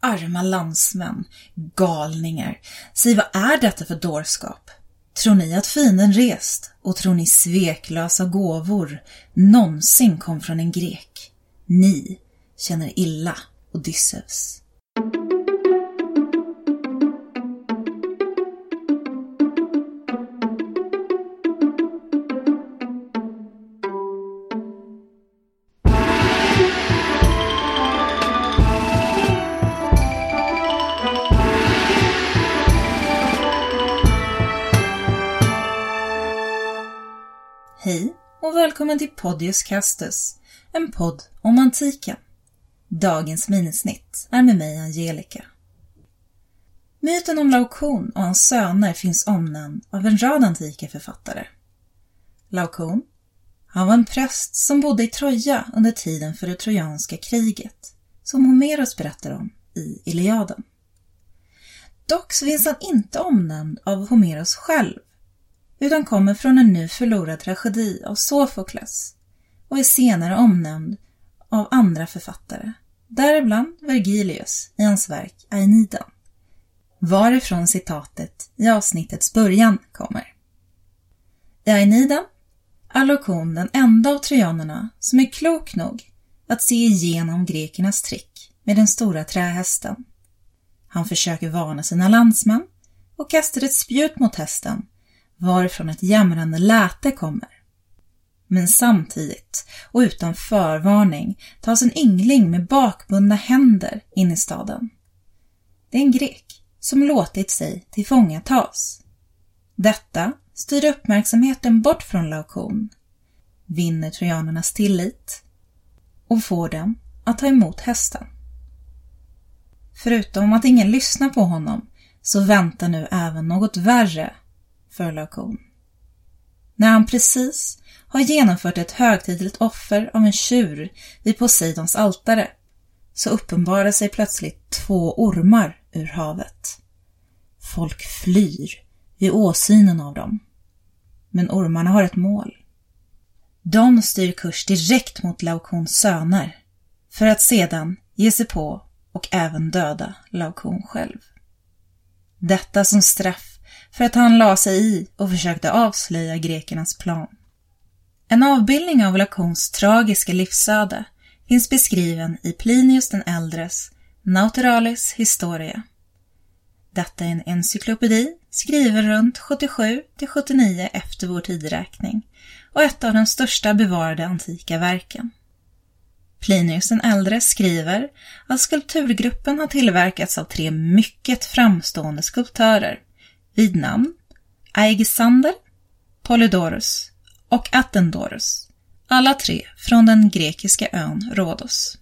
arma landsmän, galningar, säg vad är detta för dårskap? Tror ni att fienden rest och tror ni sveklösa gåvor någonsin kom från en grek? Ni känner illa Odysseus. Välkommen till Podius Castus, en podd om antiken. Dagens minisnitt är med mig Angelica. Myten om Laokon och hans söner finns omnämnd av en rad antika författare. Laokon, han var en präst som bodde i Troja under tiden för det trojanska kriget, som Homeros berättar om i Iliaden. Dock så finns han inte omnämnd av Homeros själv utan kommer från en nu förlorad tragedi av Sofokles och är senare omnämnd av andra författare, däribland Vergilius i hans verk Aeniden, varifrån citatet i avsnittets början kommer. I Aeniden är Lokon den enda av trojanerna som är klok nog att se igenom grekernas trick med den stora trähästen. Han försöker varna sina landsmän och kastar ett spjut mot hästen varifrån ett jämrande läte kommer. Men samtidigt och utan förvarning tas en yngling med bakbundna händer in i staden. Det är en grek som låtit sig tillfångatas. Detta styr uppmärksamheten bort från Laokon, vinner trojanernas tillit och får dem att ta emot hästen. Förutom att ingen lyssnar på honom så väntar nu även något värre för När han precis har genomfört ett högtidligt offer av en tjur vid Poseidons altare så uppenbarar sig plötsligt två ormar ur havet. Folk flyr vid åsynen av dem. Men ormarna har ett mål. De styr kurs direkt mot Laokons söner för att sedan ge sig på och även döda Laokon själv. Detta som straff för att han la sig i och försökte avslöja grekernas plan. En avbildning av Lakons tragiska livsöde finns beskriven i Plinius den äldres Naturalis Historia. Detta är en encyklopedi skriven runt 77 till 79 efter vår tideräkning och ett av de största bevarade antika verken. Plinius den äldre skriver att skulpturgruppen har tillverkats av tre mycket framstående skulptörer vid namn Aegisander, Polydorus och Attendorus, alla tre från den grekiska ön Rhodos.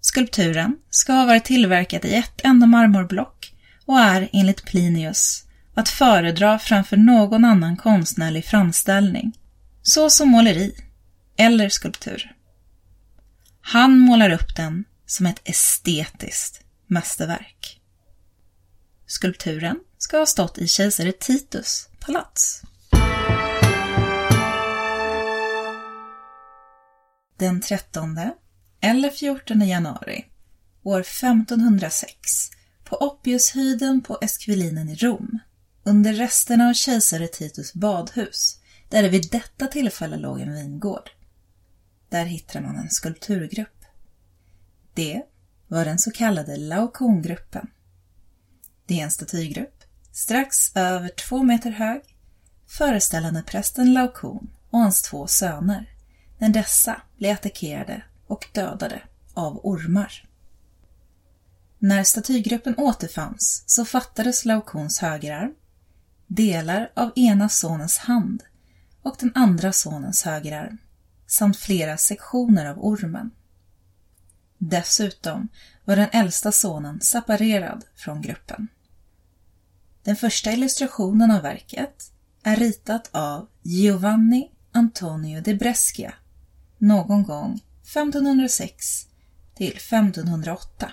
Skulpturen ska ha varit tillverkad i ett enda marmorblock och är enligt Plinius att föredra framför någon annan konstnärlig framställning, såsom måleri eller skulptur. Han målar upp den som ett estetiskt mästerverk. Skulpturen ska ha stått i kejsare Titus palats. Den 13 eller 14 januari år 1506 på Oppiushöjden på Esquilinen i Rom under resterna av kejsare Titus badhus där det vid detta tillfälle låg en vingård. Där hittar man en skulpturgrupp. Det var den så kallade Laokongruppen. Det är en statygrupp, strax över två meter hög, föreställande prästen Laokon och hans två söner, när dessa blev attackerade och dödade av ormar. När statygruppen återfanns så fattades Laokons högerarm, delar av ena sonens hand och den andra sonens högerarm samt flera sektioner av ormen. Dessutom var den äldsta sonen separerad från gruppen. Den första illustrationen av verket är ritat av Giovanni Antonio de Brescia någon gång 1506 till 1508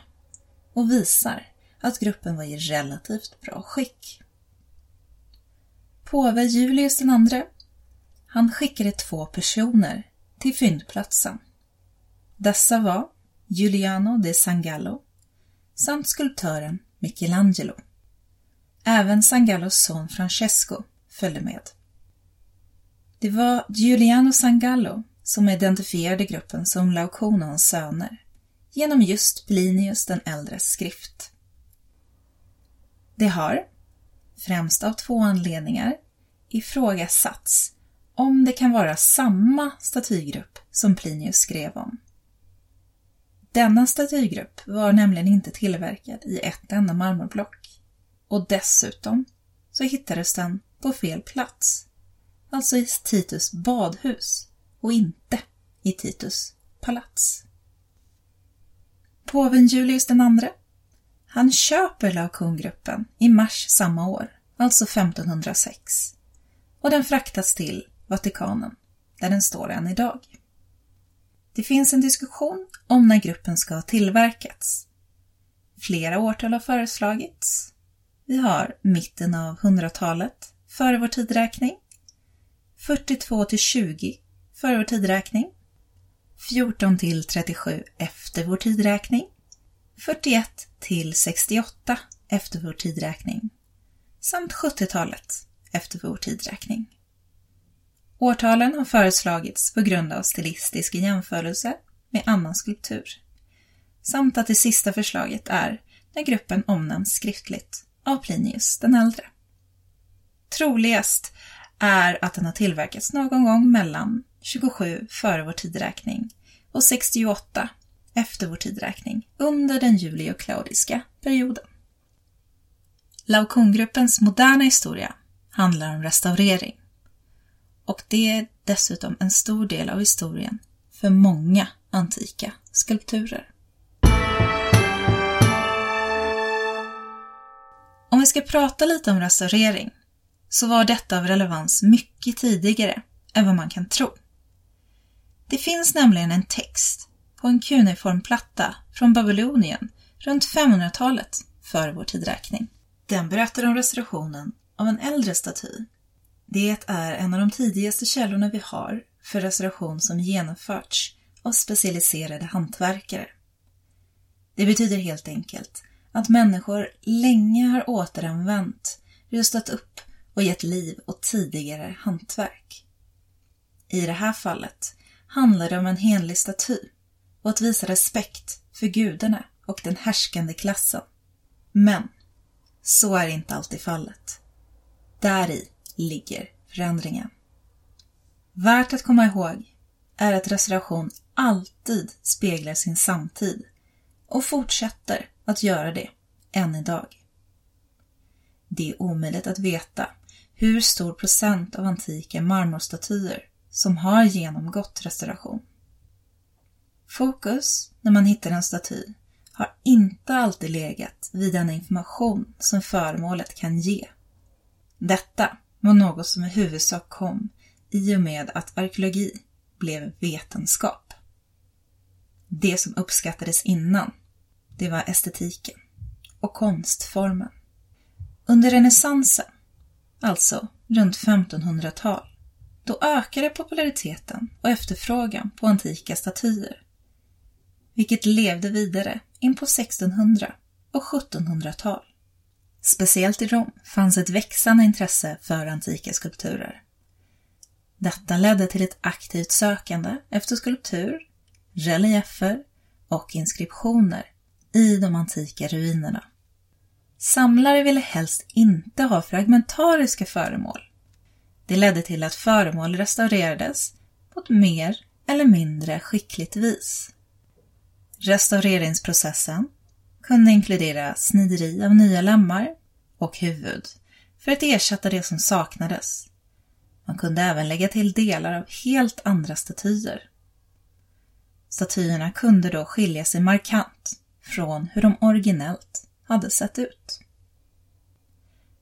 och visar att gruppen var i relativt bra skick. Påve Julius II, han skickade två personer till fyndplatsen. Dessa var Giuliano de Sangallo samt skulptören Michelangelo. Även Sangallos son Francesco följde med. Det var Giuliano Sangallo som identifierade gruppen som Laukonons söner genom just Plinius den äldres skrift. Det har, främst av två anledningar, ifrågasatts om det kan vara samma statygrupp som Plinius skrev om. Denna statygrupp var nämligen inte tillverkad i ett enda marmorblock och dessutom så hittades den på fel plats, alltså i Titus badhus och inte i Titus palats. Påven Julius II, han köper Laokoongruppen i mars samma år, alltså 1506, och den fraktas till Vatikanen, där den står än idag. Det finns en diskussion om när gruppen ska ha tillverkats. Flera årtal har föreslagits. Vi har mitten av 100-talet före vår tidräkning, 42 till 20 före vår tidräkning, 14 till 37 efter vår tidräkning, 41 till 68 efter vår tidräkning. Samt 70-talet efter vår tidräkning. Årtalen har föreslagits på grund av stilistisk jämförelse med annan skulptur. Samt att det sista förslaget är när gruppen omnämns skriftligt av Plinius den äldre. Troligast är att den har tillverkats någon gång mellan 27 före vår tideräkning och 68 efter vår tideräkning under den julio-klaudiska perioden. Laokongruppens moderna historia handlar om restaurering och det är dessutom en stor del av historien för många antika skulpturer. Om vi ska prata lite om restaurering så var detta av relevans mycket tidigare än vad man kan tro. Det finns nämligen en text på en kuniform platta från Babylonien runt 500-talet före vår tidräkning. Den berättar om restaurationen av en äldre staty. Det är en av de tidigaste källorna vi har för restauration som genomförts av specialiserade hantverkare. Det betyder helt enkelt att människor länge har återanvänt, rustat upp och gett liv åt tidigare hantverk. I det här fallet handlar det om en henlig staty och att visa respekt för gudarna och den härskande klassen. Men så är inte alltid fallet. Där i ligger förändringen. Värt att komma ihåg är att restauration alltid speglar sin samtid och fortsätter att göra det än idag. Det är omöjligt att veta hur stor procent av antika marmorstatyer som har genomgått restauration. Fokus när man hittar en staty har inte alltid legat vid den information som föremålet kan ge. Detta var något som i huvudsak kom i och med att arkeologi blev vetenskap. Det som uppskattades innan, det var estetiken och konstformen. Under renässansen, alltså runt 1500-tal, då ökade populariteten och efterfrågan på antika statyer, vilket levde vidare in på 1600 och 1700-tal. Speciellt i Rom fanns ett växande intresse för antika skulpturer. Detta ledde till ett aktivt sökande efter skulptur, reliefer och inskriptioner i de antika ruinerna. Samlare ville helst inte ha fragmentariska föremål. Det ledde till att föremål restaurerades på ett mer eller mindre skickligt vis. Restaureringsprocessen kunde inkludera snideri av nya lemmar och huvud för att ersätta det som saknades. Man kunde även lägga till delar av helt andra statyer. Statyerna kunde då skilja sig markant från hur de originellt hade sett ut.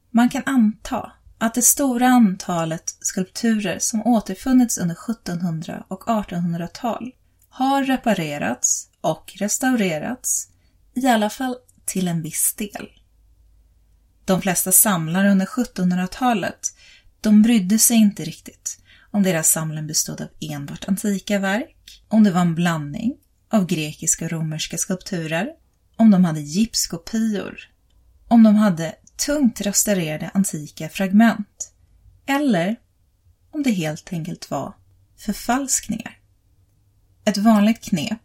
Man kan anta att det stora antalet skulpturer som återfunnits under 1700 och 1800-tal har reparerats och restaurerats, i alla fall till en viss del. De flesta samlare under 1700-talet, de brydde sig inte riktigt om deras samling bestod av enbart antika verk, om det var en blandning av grekiska och romerska skulpturer, om de hade gipskopior, om de hade tungt restaurerade antika fragment eller om det helt enkelt var förfalskningar. Ett vanligt knep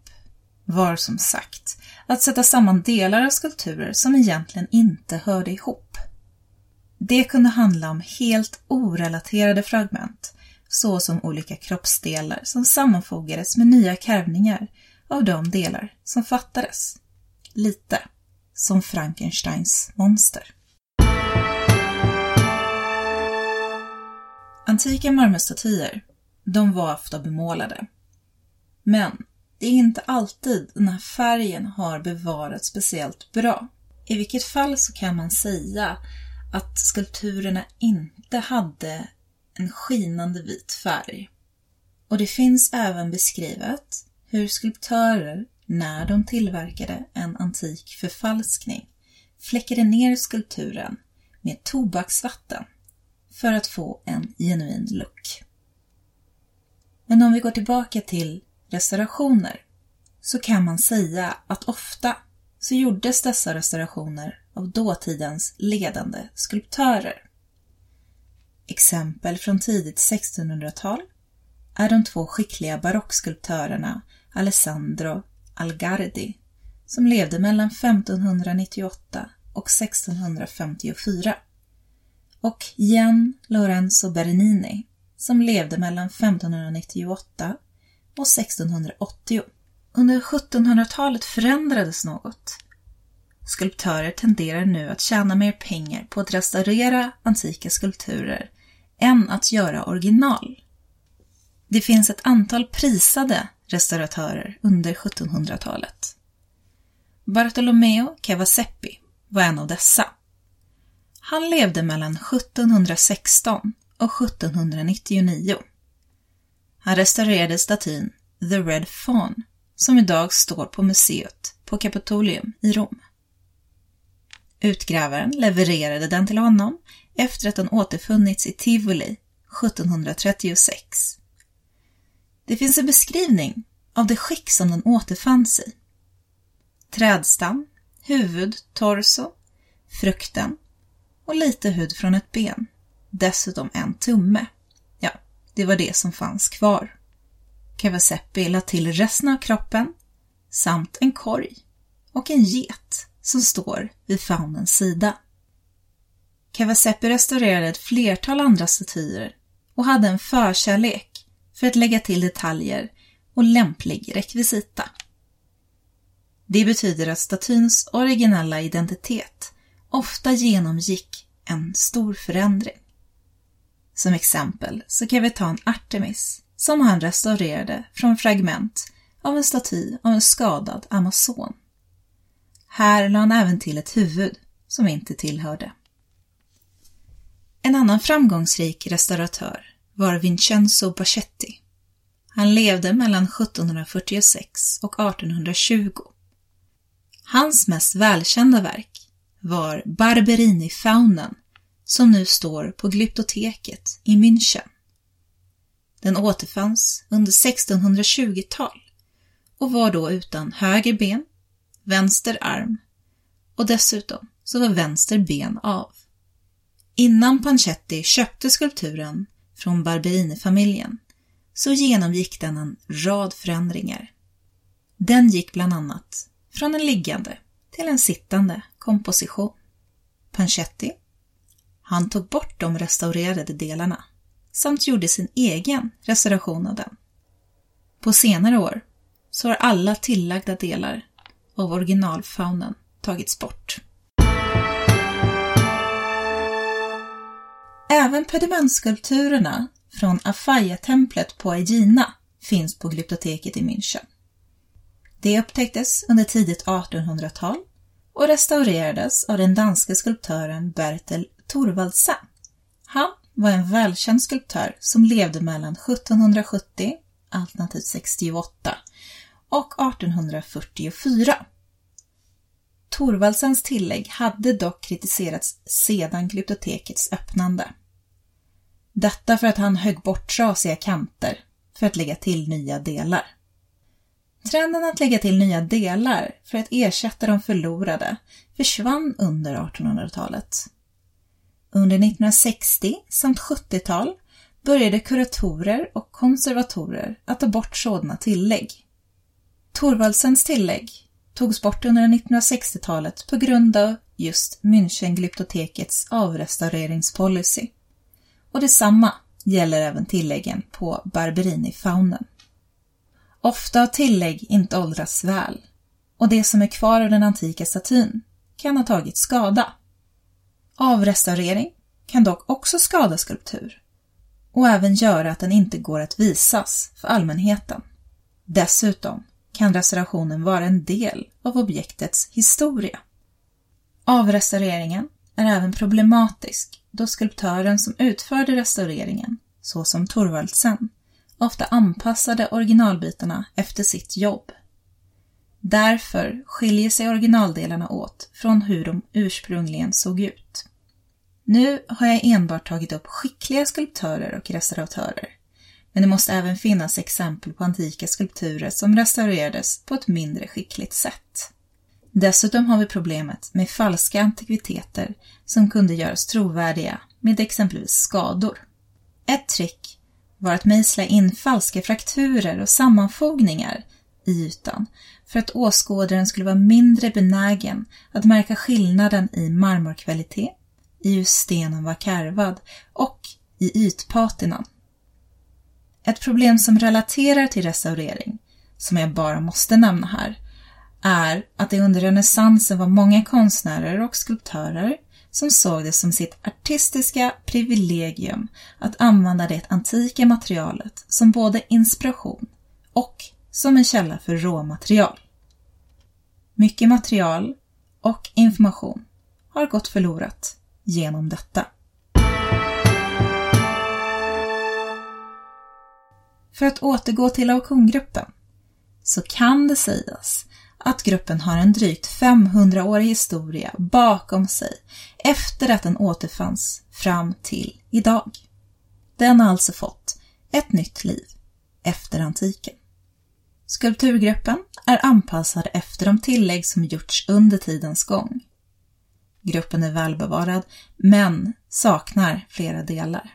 var som sagt att sätta samman delar av skulpturer som egentligen inte hörde ihop. Det kunde handla om helt orelaterade fragment, såsom olika kroppsdelar som sammanfogades med nya karvningar av de delar som fattades. Lite som Frankensteins monster. Antika marmorstatyer, de var ofta bemålade. Men det är inte alltid den här färgen har bevarats speciellt bra. I vilket fall så kan man säga att skulpturerna inte hade en skinande vit färg. Och det finns även beskrivet hur skulptörer, när de tillverkade en antik förfalskning, fläckade ner skulpturen med tobaksvatten för att få en genuin look. Men om vi går tillbaka till restaurationer så kan man säga att ofta så gjordes dessa restaurationer av dåtidens ledande skulptörer. Exempel från tidigt 1600-tal är de två skickliga barockskulptörerna Alessandro Algardi som levde mellan 1598 och 1654 och Gian Lorenzo Bernini som levde mellan 1598 och 1680. Under 1700-talet förändrades något. Skulptörer tenderar nu att tjäna mer pengar på att restaurera antika skulpturer än att göra original. Det finns ett antal prisade restauratörer under 1700-talet. Bartolomeo Cavaseppi var en av dessa. Han levde mellan 1716 och 1799. Han restaurerade statyn The Red Fawn som idag står på museet på Capitolium i Rom. Utgrävaren levererade den till honom efter att den återfunnits i Tivoli 1736. Det finns en beskrivning av det skick som den återfanns i. Trädstam, huvud, torso, frukten och lite hud från ett ben. Dessutom en tumme. Ja, det var det som fanns kvar. Kawaseppi la till resten av kroppen samt en korg och en get som står vid faunens sida. Kawaseppi restaurerade ett flertal andra statyer och hade en förkärlek för att lägga till detaljer och lämplig rekvisita. Det betyder att statyns originella identitet ofta genomgick en stor förändring. Som exempel så kan vi ta en Artemis som han restaurerade från fragment av en staty av en skadad amazon. Här lade han även till ett huvud som inte tillhörde. En annan framgångsrik restauratör var Vincenzo Bachetti. Han levde mellan 1746 och 1820. Hans mest välkända verk var Barberini-faunen som nu står på Glyptoteket i München. Den återfanns under 1620-tal och var då utan höger ben, vänster arm och dessutom så var vänster ben av. Innan Pancetti köpte skulpturen från Barberini-familjen så genomgick den en rad förändringar. Den gick bland annat från en liggande till en sittande komposition. Pancetti? han tog bort de restaurerade delarna samt gjorde sin egen restauration av den. På senare år så har alla tillagda delar av originalfaunen tagits bort. Även pedimentskulpturerna från Afaya-templet på Aegina finns på glyptoteket i München. Det upptäcktes under tidigt 1800-tal och restaurerades av den danske skulptören Bertel Thorvaldsen. Han var en välkänd skulptör som levde mellan 1770, alternativt 68, och 1844. Thorvaldsens tillägg hade dock kritiserats sedan glyptotekets öppnande. Detta för att han högg bort trasiga kanter för att lägga till nya delar. Trenden att lägga till nya delar för att ersätta de förlorade försvann under 1800-talet. Under 1960 samt 70-tal började kuratorer och konservatorer att ta bort sådana tillägg. Thorvaldsens tillägg togs bort under 1960-talet på grund av just Münchenglyptotekets avrestaureringspolicy. Och detsamma gäller även tilläggen på Barberini-faunen. Ofta har tillägg inte åldrats väl och det som är kvar av den antika statyn kan ha tagit skada. Avrestaurering kan dock också skada skulptur och även göra att den inte går att visas för allmänheten. Dessutom kan restaurationen vara en del av objektets historia. Avrestaureringen är även problematisk då skulptören som utförde restaureringen, såsom Thorvaldsen, ofta anpassade originalbitarna efter sitt jobb. Därför skiljer sig originaldelarna åt från hur de ursprungligen såg ut. Nu har jag enbart tagit upp skickliga skulptörer och restauratörer, men det måste även finnas exempel på antika skulpturer som restaurerades på ett mindre skickligt sätt. Dessutom har vi problemet med falska antikviteter som kunde göras trovärdiga med exempelvis skador. Ett trick var att mejsla in falska frakturer och sammanfogningar i ytan för att åskådaren skulle vara mindre benägen att märka skillnaden i marmorkvalitet, i hur stenen var karvad och i ytpatinan. Ett problem som relaterar till restaurering, som jag bara måste nämna här, är att det under renässansen var många konstnärer och skulptörer som såg det som sitt artistiska privilegium att använda det antika materialet som både inspiration och som en källa för råmaterial. Mycket material och information har gått förlorat genom detta. För att återgå till auktiongruppen så kan det sägas att gruppen har en drygt 500-årig historia bakom sig efter att den återfanns fram till idag. Den har alltså fått ett nytt liv efter antiken. Skulpturgruppen är anpassad efter de tillägg som gjorts under tidens gång. Gruppen är välbevarad, men saknar flera delar.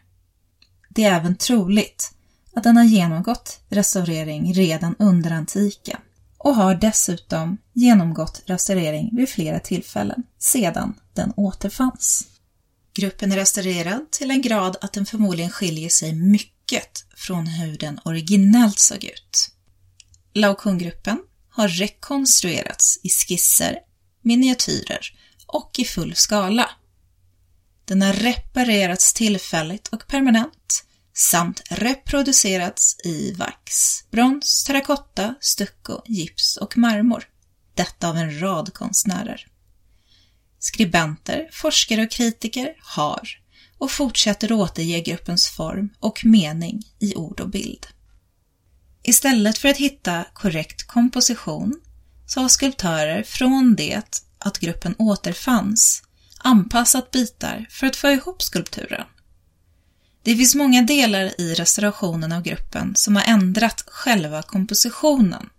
Det är även troligt att den har genomgått restaurering redan under antiken och har dessutom genomgått restaurering vid flera tillfällen sedan den återfanns. Gruppen är restaurerad till en grad att den förmodligen skiljer sig mycket från hur den originellt såg ut. Laocoon-gruppen har rekonstruerats i skisser, miniatyrer och i full skala. Den har reparerats tillfälligt och permanent samt reproducerats i vax, brons, terrakotta, stucco, gips och marmor. Detta av en rad konstnärer. Skribenter, forskare och kritiker har och fortsätter återge gruppens form och mening i ord och bild. Istället för att hitta korrekt komposition så har skulptörer från det att gruppen återfanns anpassat bitar för att få ihop skulpturen. Det finns många delar i restaurationen av gruppen som har ändrat själva kompositionen.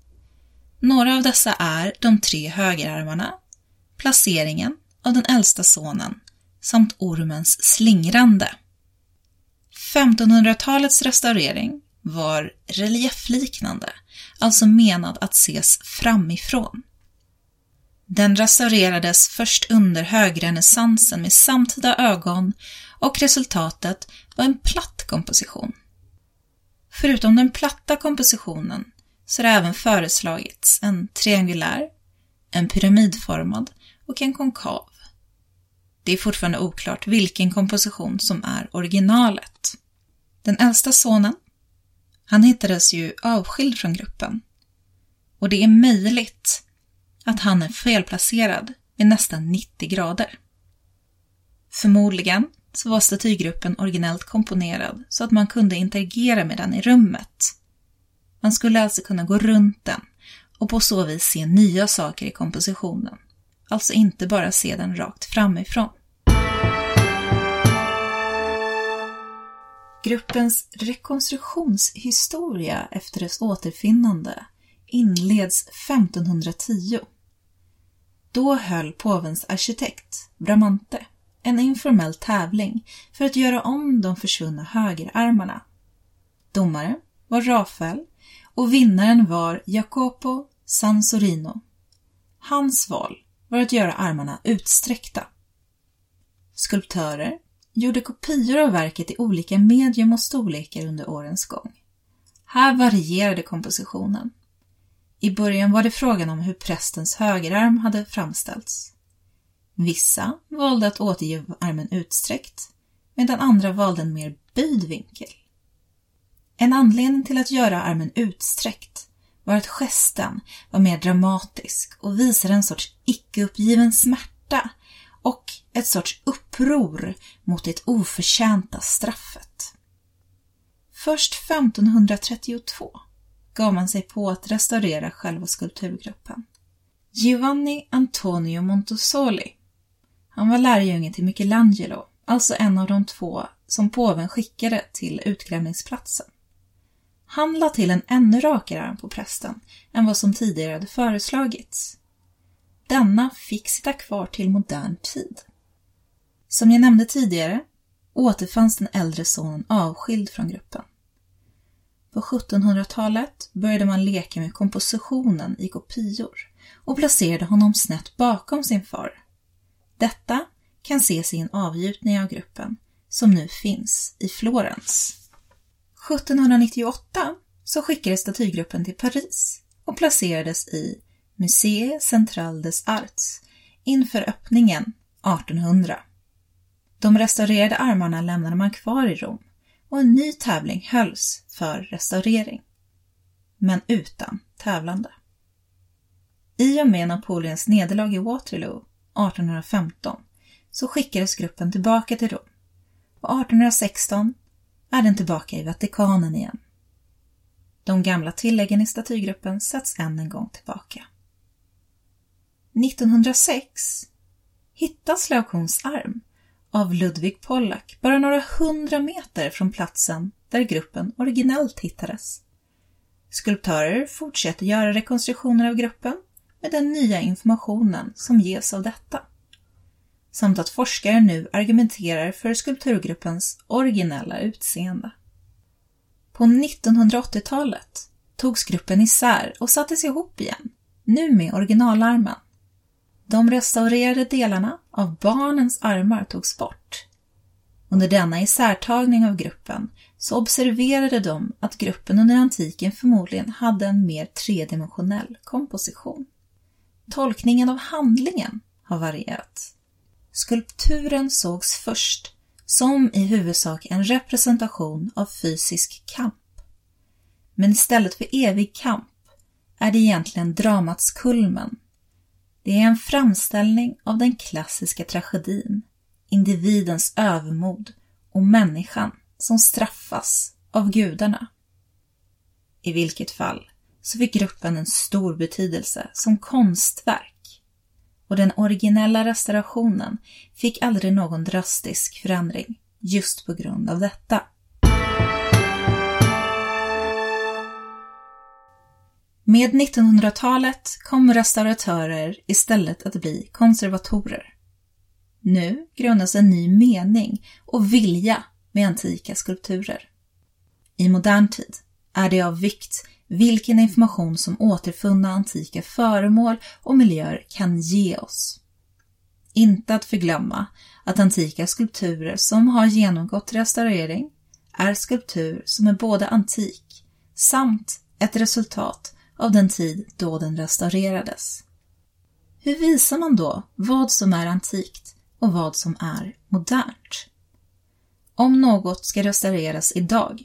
Några av dessa är de tre högerarmarna, placeringen av den äldsta sonen samt ormens slingrande. 1500-talets restaurering var reliefliknande, alltså menad att ses framifrån. Den restaurerades först under högrenässansen med samtida ögon och resultatet var en platt komposition. Förutom den platta kompositionen så har det även föreslagits en triangulär, en pyramidformad och en konkav. Det är fortfarande oklart vilken komposition som är originalet. Den äldsta sonen, han hittades ju avskild från gruppen och det är möjligt att han är felplacerad med nästan 90 grader. Förmodligen så var statygruppen originellt komponerad så att man kunde interagera med den i rummet. Man skulle alltså kunna gå runt den och på så vis se nya saker i kompositionen. Alltså inte bara se den rakt framifrån. Gruppens rekonstruktionshistoria efter dess återfinnande inleds 1510. Då höll påvens arkitekt, Bramante, en informell tävling för att göra om de försvunna högerarmarna. Domare var Rafael och vinnaren var Jacopo Sansorino. Hans val var att göra armarna utsträckta. Skulptörer gjorde kopior av verket i olika medium och storlekar under årens gång. Här varierade kompositionen. I början var det frågan om hur prästens högerarm hade framställts. Vissa valde att återge armen utsträckt, medan andra valde en mer böjd vinkel. En anledning till att göra armen utsträckt var att gesten var mer dramatisk och visade en sorts icke-uppgiven smärta och ett sorts uppror mot det oförtjänta straffet. Först 1532 gav man sig på att restaurera själva skulpturgruppen. Giovanni Antonio Montosoli, han var lärjunge till Michelangelo, alltså en av de två som påven skickade till utgrävningsplatsen. Han la till en ännu rakare arm på prästen än vad som tidigare hade föreslagits. Denna fick sitta kvar till modern tid. Som jag nämnde tidigare återfanns den äldre sonen avskild från gruppen. På 1700-talet började man leka med kompositionen i kopior och placerade honom snett bakom sin far. Detta kan ses i en avgjutning av gruppen som nu finns i Florens. 1798 så skickades statygruppen till Paris och placerades i Musée Central des Arts inför öppningen 1800. De restaurerade armarna lämnade man kvar i Rom och en ny tävling hölls för restaurering. Men utan tävlande. I och med Napoleons nederlag i Waterloo 1815 så skickades gruppen tillbaka till Rom och 1816 är den tillbaka i Vatikanen igen. De gamla tilläggen i statygruppen sätts än en gång tillbaka. 1906 hittas Laocoons arm av Ludvig Pollack bara några hundra meter från platsen där gruppen originellt hittades. Skulptörer fortsätter göra rekonstruktioner av gruppen med den nya informationen som ges av detta. Samt att forskare nu argumenterar för skulpturgruppens originella utseende. På 1980-talet togs gruppen isär och sattes ihop igen, nu med originalarmen. De restaurerade delarna av barnens armar togs bort. Under denna isärtagning av gruppen så observerade de att gruppen under antiken förmodligen hade en mer tredimensionell komposition. Tolkningen av handlingen har varierat. Skulpturen sågs först som i huvudsak en representation av fysisk kamp. Men istället för evig kamp är det egentligen dramats kulmen det är en framställning av den klassiska tragedin, individens övermod och människan som straffas av gudarna. I vilket fall så fick gruppen en stor betydelse som konstverk och den originella restaurationen fick aldrig någon drastisk förändring just på grund av detta. Med 1900-talet kom restauratörer istället att bli konservatorer. Nu grundas en ny mening och vilja med antika skulpturer. I modern tid är det av vikt vilken information som återfunna antika föremål och miljöer kan ge oss. Inte att förglömma att antika skulpturer som har genomgått restaurering är skulptur som är både antik samt ett resultat av den tid då den restaurerades. Hur visar man då vad som är antikt och vad som är modernt? Om något ska restaureras idag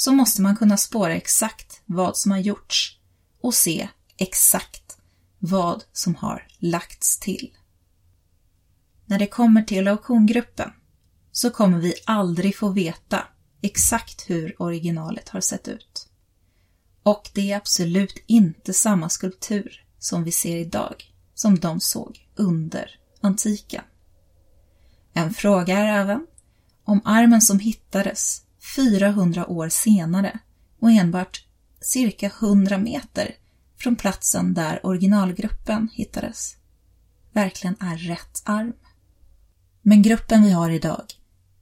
så måste man kunna spåra exakt vad som har gjorts och se exakt vad som har lagts till. När det kommer till auktiongruppen så kommer vi aldrig få veta exakt hur originalet har sett ut. Och det är absolut inte samma skulptur som vi ser idag, som de såg under antiken. En fråga är även om armen som hittades 400 år senare och enbart cirka 100 meter från platsen där originalgruppen hittades verkligen är rätt arm. Men gruppen vi har idag,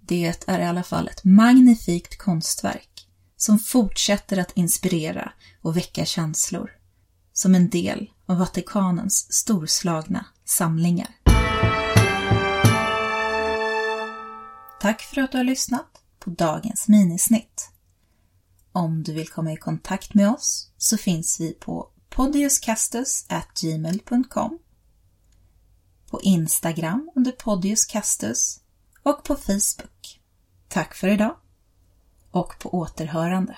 det är i alla fall ett magnifikt konstverk som fortsätter att inspirera och väcka känslor som en del av Vatikanens storslagna samlingar. Tack för att du har lyssnat på dagens minisnitt. Om du vill komma i kontakt med oss så finns vi på podiuscastus.gmail.com på Instagram under podiuscastus och på Facebook. Tack för idag och på återhörande.